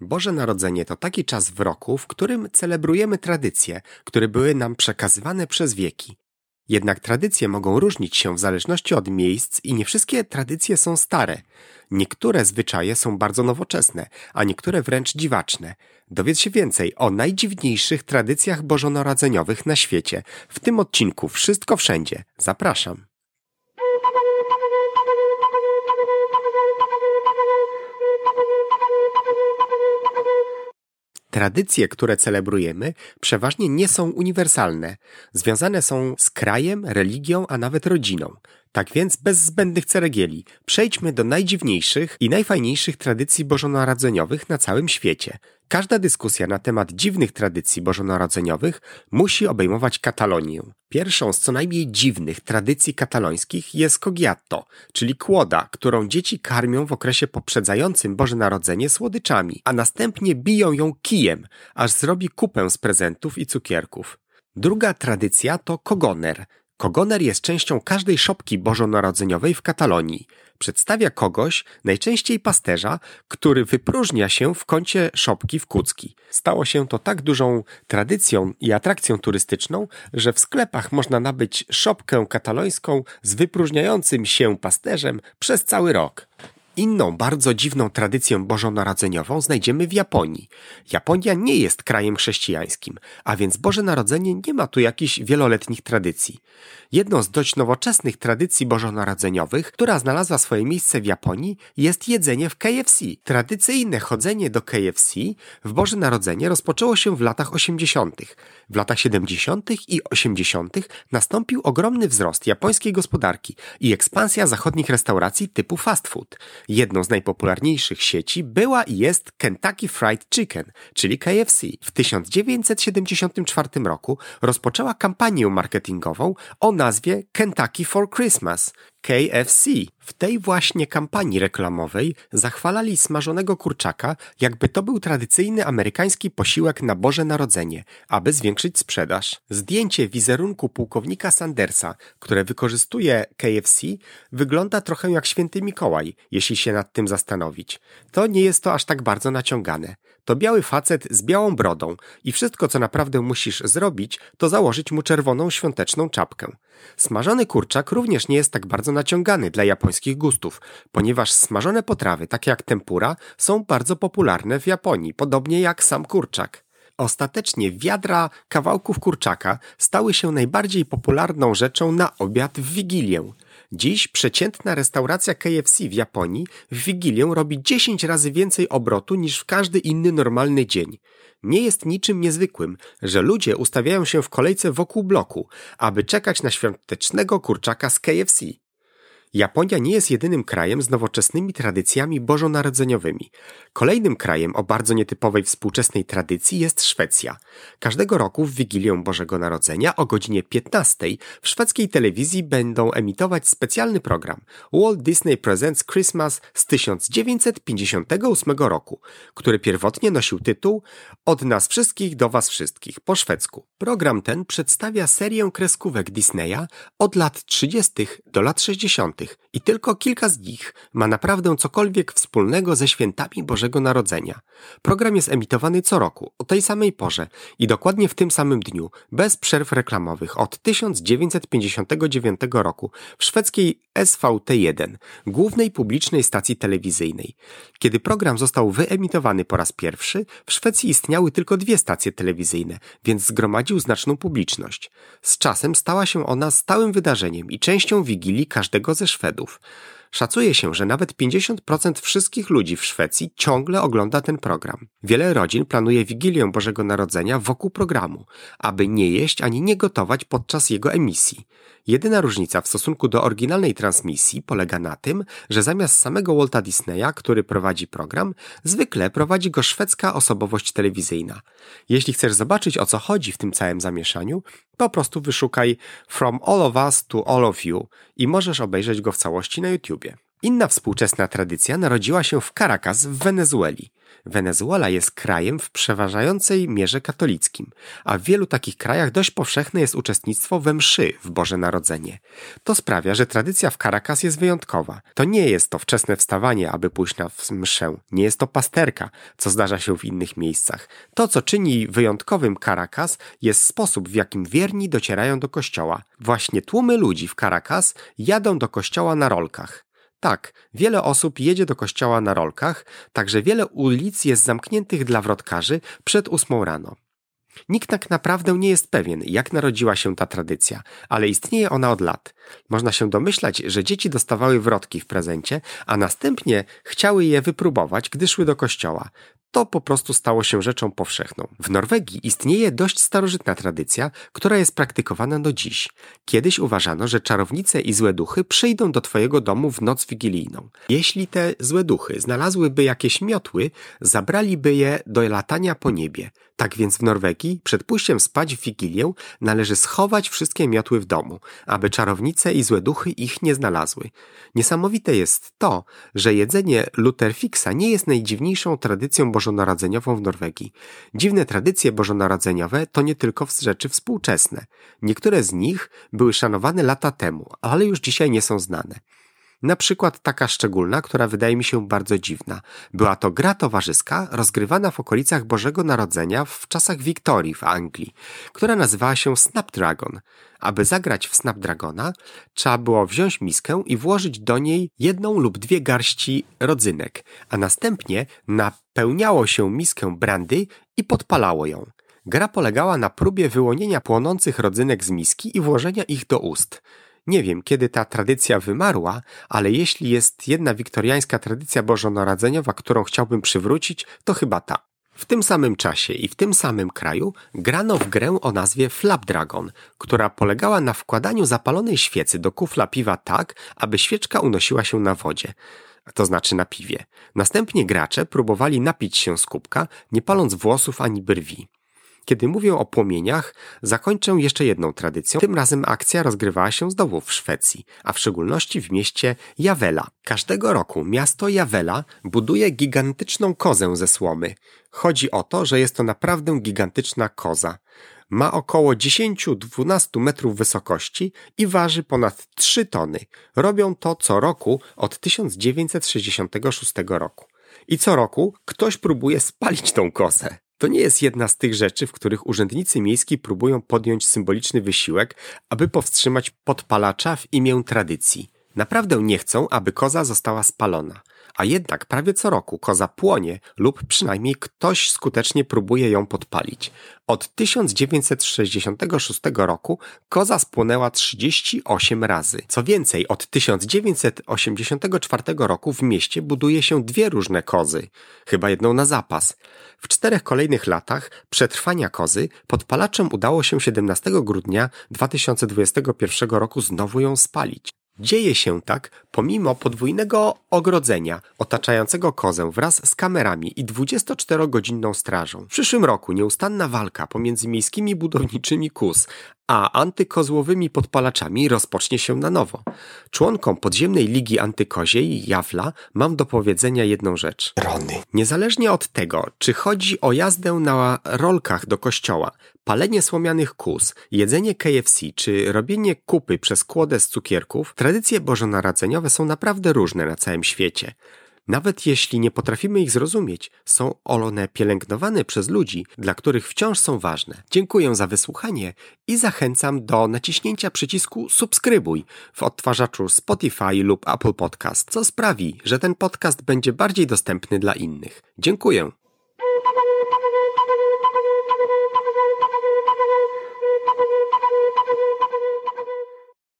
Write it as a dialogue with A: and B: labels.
A: Boże Narodzenie to taki czas w roku, w którym celebrujemy tradycje, które były nam przekazywane przez wieki. Jednak tradycje mogą różnić się w zależności od miejsc i nie wszystkie tradycje są stare. Niektóre zwyczaje są bardzo nowoczesne, a niektóre wręcz dziwaczne. Dowiedz się więcej o najdziwniejszych tradycjach bożonarodzeniowych na świecie. W tym odcinku Wszystko Wszędzie. Zapraszam. Tradycje, które celebrujemy, przeważnie nie są uniwersalne. Związane są z krajem, religią, a nawet rodziną. Tak więc bez zbędnych ceregieli przejdźmy do najdziwniejszych i najfajniejszych tradycji bożonarodzeniowych na całym świecie. Każda dyskusja na temat dziwnych tradycji bożonarodzeniowych musi obejmować Katalonię. Pierwszą z co najmniej dziwnych tradycji katalońskich jest cogiatto, czyli kłoda, którą dzieci karmią w okresie poprzedzającym Boże Narodzenie słodyczami, a następnie biją ją kijem, aż zrobi kupę z prezentów i cukierków. Druga tradycja to kogoner, Kogoner jest częścią każdej szopki bożonarodzeniowej w Katalonii. Przedstawia kogoś, najczęściej pasterza, który wypróżnia się w kącie szopki w Kucki. Stało się to tak dużą tradycją i atrakcją turystyczną, że w sklepach można nabyć szopkę katalońską z wypróżniającym się pasterzem przez cały rok. Inną bardzo dziwną tradycję bożonarodzeniową znajdziemy w Japonii. Japonia nie jest krajem chrześcijańskim, a więc Boże Narodzenie nie ma tu jakichś wieloletnich tradycji. Jedną z dość nowoczesnych tradycji bożonarodzeniowych, która znalazła swoje miejsce w Japonii, jest jedzenie w KFC. Tradycyjne chodzenie do KFC w Boże Narodzenie rozpoczęło się w latach 80. W latach 70. i 80. nastąpił ogromny wzrost japońskiej gospodarki i ekspansja zachodnich restauracji typu fast food. Jedną z najpopularniejszych sieci była i jest Kentucky Fried Chicken, czyli KFC. W 1974 roku rozpoczęła kampanię marketingową o nazwie Kentucky for Christmas, KFC. W tej właśnie kampanii reklamowej zachwalali smażonego kurczaka, jakby to był tradycyjny amerykański posiłek na Boże Narodzenie, aby zwiększyć sprzedaż. Zdjęcie wizerunku pułkownika Sandersa, które wykorzystuje KFC, wygląda trochę jak święty Mikołaj, jeśli się nad tym zastanowić. To nie jest to aż tak bardzo naciągane. To biały facet z białą brodą i wszystko, co naprawdę musisz zrobić, to założyć mu czerwoną świąteczną czapkę. Smażony kurczak również nie jest tak bardzo naciągany dla japońskich gustów, ponieważ smażone potrawy, takie jak tempura, są bardzo popularne w Japonii, podobnie jak sam kurczak. Ostatecznie wiadra kawałków kurczaka stały się najbardziej popularną rzeczą na obiad w Wigilię. Dziś przeciętna restauracja KFC w Japonii w Wigilię robi 10 razy więcej obrotu niż w każdy inny normalny dzień. Nie jest niczym niezwykłym, że ludzie ustawiają się w kolejce wokół bloku, aby czekać na świątecznego kurczaka z KFC. Japonia nie jest jedynym krajem z nowoczesnymi tradycjami bożonarodzeniowymi. Kolejnym krajem o bardzo nietypowej współczesnej tradycji jest Szwecja. Każdego roku w Wigilię Bożego Narodzenia o godzinie 15 w szwedzkiej telewizji będą emitować specjalny program Walt Disney Presents Christmas z 1958 roku, który pierwotnie nosił tytuł Od nas wszystkich do was wszystkich po szwedzku. Program ten przedstawia serię kreskówek Disneya od lat 30. do lat 60 i tylko kilka z nich ma naprawdę cokolwiek wspólnego ze świętami Bożego Narodzenia. Program jest emitowany co roku, o tej samej porze i dokładnie w tym samym dniu, bez przerw reklamowych od 1959 roku w szwedzkiej SVT1, głównej publicznej stacji telewizyjnej. Kiedy program został wyemitowany po raz pierwszy, w Szwecji istniały tylko dwie stacje telewizyjne, więc zgromadził znaczną publiczność. Z czasem stała się ona stałym wydarzeniem i częścią wigilii każdego ze Szwedów. Szacuje się, że nawet 50% wszystkich ludzi w Szwecji ciągle ogląda ten program. Wiele rodzin planuje Wigilię Bożego Narodzenia wokół programu, aby nie jeść ani nie gotować podczas jego emisji. Jedyna różnica w stosunku do oryginalnej transmisji polega na tym, że zamiast samego Walta Disneya, który prowadzi program, zwykle prowadzi go szwedzka osobowość telewizyjna. Jeśli chcesz zobaczyć o co chodzi w tym całym zamieszaniu, po prostu wyszukaj From All of Us to All of You i możesz obejrzeć go w całości na YouTubie. Inna współczesna tradycja narodziła się w Caracas w Wenezueli. Wenezuela jest krajem w przeważającej mierze katolickim, a w wielu takich krajach dość powszechne jest uczestnictwo we mszy w Boże Narodzenie. To sprawia, że tradycja w Caracas jest wyjątkowa. To nie jest to wczesne wstawanie, aby pójść na mszę. Nie jest to pasterka, co zdarza się w innych miejscach. To, co czyni wyjątkowym Caracas, jest sposób, w jakim wierni docierają do kościoła. Właśnie tłumy ludzi w Caracas jadą do kościoła na rolkach. Tak, wiele osób jedzie do kościoła na rolkach, także wiele ulic jest zamkniętych dla wrotkarzy przed ósmą rano. Nikt tak naprawdę nie jest pewien, jak narodziła się ta tradycja, ale istnieje ona od lat. Można się domyślać, że dzieci dostawały wrotki w prezencie, a następnie chciały je wypróbować, gdy szły do kościoła to po prostu stało się rzeczą powszechną. W Norwegii istnieje dość starożytna tradycja, która jest praktykowana do dziś. Kiedyś uważano, że czarownice i złe duchy przyjdą do twojego domu w noc wigilijną. Jeśli te złe duchy znalazłyby jakieś miotły, zabraliby je do latania po niebie. Tak więc w Norwegii przed pójściem spać w Wigilię należy schować wszystkie miotły w domu, aby czarownice i złe duchy ich nie znalazły. Niesamowite jest to, że jedzenie luterfixa nie jest najdziwniejszą tradycją bożonarodzeniową w Norwegii. Dziwne tradycje bożonarodzeniowe to nie tylko rzeczy współczesne. Niektóre z nich były szanowane lata temu, ale już dzisiaj nie są znane. Na przykład taka szczególna, która wydaje mi się bardzo dziwna. Była to gra towarzyska rozgrywana w okolicach Bożego Narodzenia w czasach Wiktorii w Anglii, która nazywała się Snapdragon. Aby zagrać w Snapdragona, trzeba było wziąć miskę i włożyć do niej jedną lub dwie garści rodzynek, a następnie napełniało się miskę brandy i podpalało ją. Gra polegała na próbie wyłonienia płonących rodzynek z miski i włożenia ich do ust. Nie wiem, kiedy ta tradycja wymarła, ale jeśli jest jedna wiktoriańska tradycja bożonarodzeniowa, którą chciałbym przywrócić, to chyba ta. W tym samym czasie i w tym samym kraju grano w grę o nazwie Flapdragon, która polegała na wkładaniu zapalonej świecy do kufla piwa tak, aby świeczka unosiła się na wodzie to znaczy na piwie. Następnie gracze próbowali napić się z kubka, nie paląc włosów ani brwi. Kiedy mówię o płomieniach, zakończę jeszcze jedną tradycją. Tym razem akcja rozgrywała się znowu w Szwecji, a w szczególności w mieście Javela. Każdego roku miasto Javela buduje gigantyczną kozę ze słomy. Chodzi o to, że jest to naprawdę gigantyczna koza. Ma około 10-12 metrów wysokości i waży ponad 3 tony. Robią to co roku od 1966 roku. I co roku ktoś próbuje spalić tą kozę. To nie jest jedna z tych rzeczy, w których urzędnicy miejski próbują podjąć symboliczny wysiłek, aby powstrzymać podpalacza w imię tradycji. Naprawdę nie chcą, aby koza została spalona a jednak prawie co roku koza płonie lub przynajmniej ktoś skutecznie próbuje ją podpalić. Od 1966 roku koza spłonęła 38 razy. Co więcej, od 1984 roku w mieście buduje się dwie różne kozy, chyba jedną na zapas. W czterech kolejnych latach przetrwania kozy podpalaczom udało się 17 grudnia 2021 roku znowu ją spalić. Dzieje się tak pomimo podwójnego ogrodzenia otaczającego kozę wraz z kamerami i 24-godzinną strażą. W przyszłym roku nieustanna walka pomiędzy miejskimi budowniczymi KUS a antykozłowymi podpalaczami rozpocznie się na nowo. Członkom podziemnej ligi antykoziej, Jawla, mam do powiedzenia jedną rzecz.
B: Rony.
A: Niezależnie od tego, czy chodzi o jazdę na rolkach do kościoła, palenie słomianych kus, jedzenie KFC czy robienie kupy przez kłodę z cukierków, tradycje bożonarodzeniowe są naprawdę różne na całym świecie. Nawet jeśli nie potrafimy ich zrozumieć, są one pielęgnowane przez ludzi, dla których wciąż są ważne. Dziękuję za wysłuchanie i zachęcam do naciśnięcia przycisku subskrybuj w odtwarzaczu Spotify lub Apple Podcast, co sprawi, że ten podcast będzie bardziej dostępny dla innych. Dziękuję.